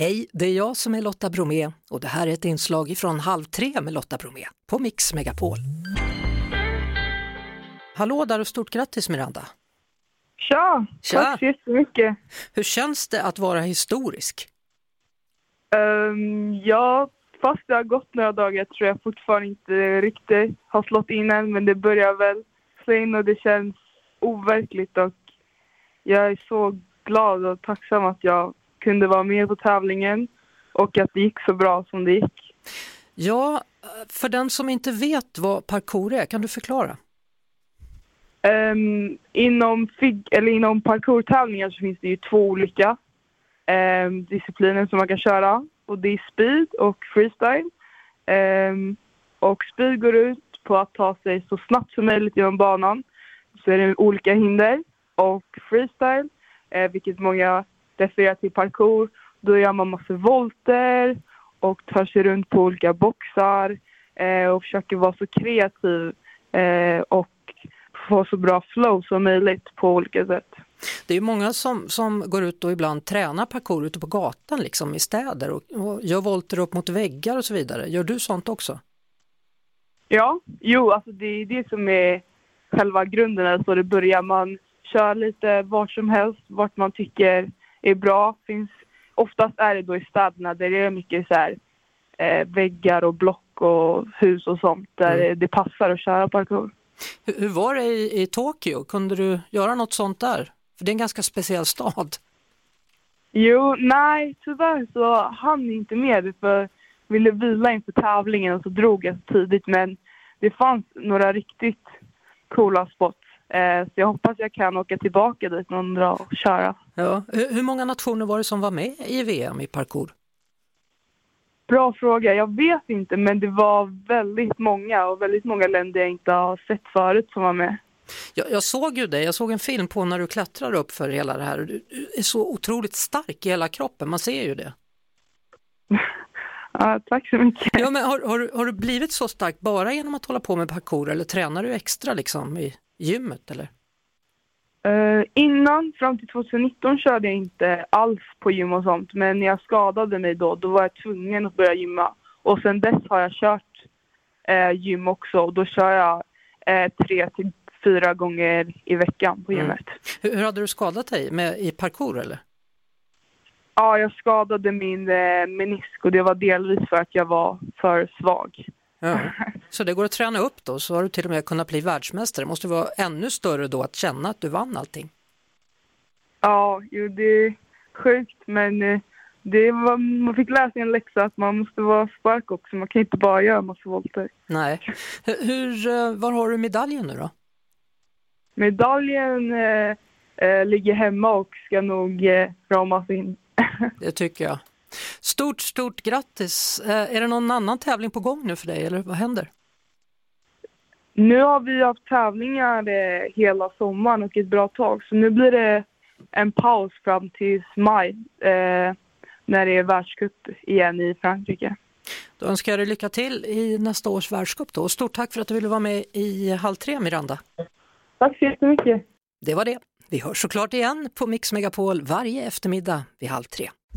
Hej, det är jag som är Lotta Bromé och det här är ett inslag från Halv tre med Lotta Bromé på Mix Megapol. Hallå där och stort grattis Miranda! Tja! Tja. Tack så jättemycket. Hur känns det att vara historisk? Um, ja, fast det har gått några dagar tror jag fortfarande inte riktigt har slått in än, men det börjar väl slå in och det känns overkligt och jag är så glad och tacksam att jag kunde vara med på tävlingen och att det gick så bra som det gick. Ja, för den som inte vet vad parkour är, kan du förklara? Um, inom, eller inom parkourtävlingar så finns det ju två olika um, discipliner som man kan köra. Och det är speed och freestyle. Um, och speed går ut på att ta sig så snabbt som möjligt genom banan. Så är det olika hinder. Och freestyle, eh, vilket många refererar till parkour, då gör man massor volter och tar sig runt på olika boxar eh, och försöker vara så kreativ eh, och få så bra flow som möjligt på olika sätt. Det är många som, som går ut och ibland tränar parkour ute på gatan liksom i städer och, och gör volter upp mot väggar och så vidare. Gör du sånt också? Ja, jo, alltså det är det som är själva grunden, alltså det börjar. Man kör lite vart som helst, vart man tycker är bra. Finns, oftast är det då i städerna där det är mycket så här, eh, väggar och block och hus och sånt där Mm. det passar att köra parkour. Hur, hur var det i, i Tokyo? Kunde du göra något sånt där? För det är en ganska speciell stad. Jo, nej, tyvärr så hann inte med det för ville vila inför tävlingen och så drog jag så tidigt. Men det fanns några riktigt coola spots. Eh, så jag hoppas jag kan åka tillbaka dit någon dag och köra. Ja. Hur, många nationer var det som var med i VM i parkour? Bra fråga. Jag vet inte, men det var väldigt många och väldigt många länder jag inte har sett förut som var med. Jag, jag såg ju det, jag såg en film på när du klättrar upp för hela det här. Du, är så otroligt stark i hela kroppen, man ser ju det. Ja, tack så mycket. Ja, men har, har, du- har du blivit så stark bara genom att hålla på med parkour eller tränar du extra liksom i gymmet eller? Eh, innan, fram till 2019, körde jag inte alls på gym och sånt. Men när jag skadade mig då, då var jag tvungen att börja gymma. Och sen dess har jag kört eh, gym också och då kör jag eh, tre till fyra gånger i veckan på Mm. gymmet. Hur, hur hade du skadat dig med, i parkour eller? Ja, jag skadade min menisk och det var delvis för att jag var för svag. Ja. Så det går att träna upp då, så har du till och med kunnat bli världsmästare. Det måste vara ännu större då att känna att du vann allting. Ja, jo, det är sjukt men eh, det var, man fick lära sig en läxa att man måste vara stark också. Man kan inte bara göra massa volter. Nej. Hur, hur, eh, var har du medaljen nu då? Medaljen eh, eh, ligger hemma och ska nog eh, ramas in. Det tycker jag. Stort, stort grattis! Eh, Är det någon annan tävling på gång nu för dig eller vad händer? Nu har vi haft tävlingar eh, hela sommaren och ett bra tag så nu blir det en paus fram till maj eh, när det är världscup igen i Frankrike. Då önskar jag dig lycka till i nästa års världscup då. Stort tack för att du ville vara med i Halv tre Miranda. Tack så jättemycket! Det var det. Vi hörs såklart igen på Mix Megapol varje eftermiddag vid halv tre.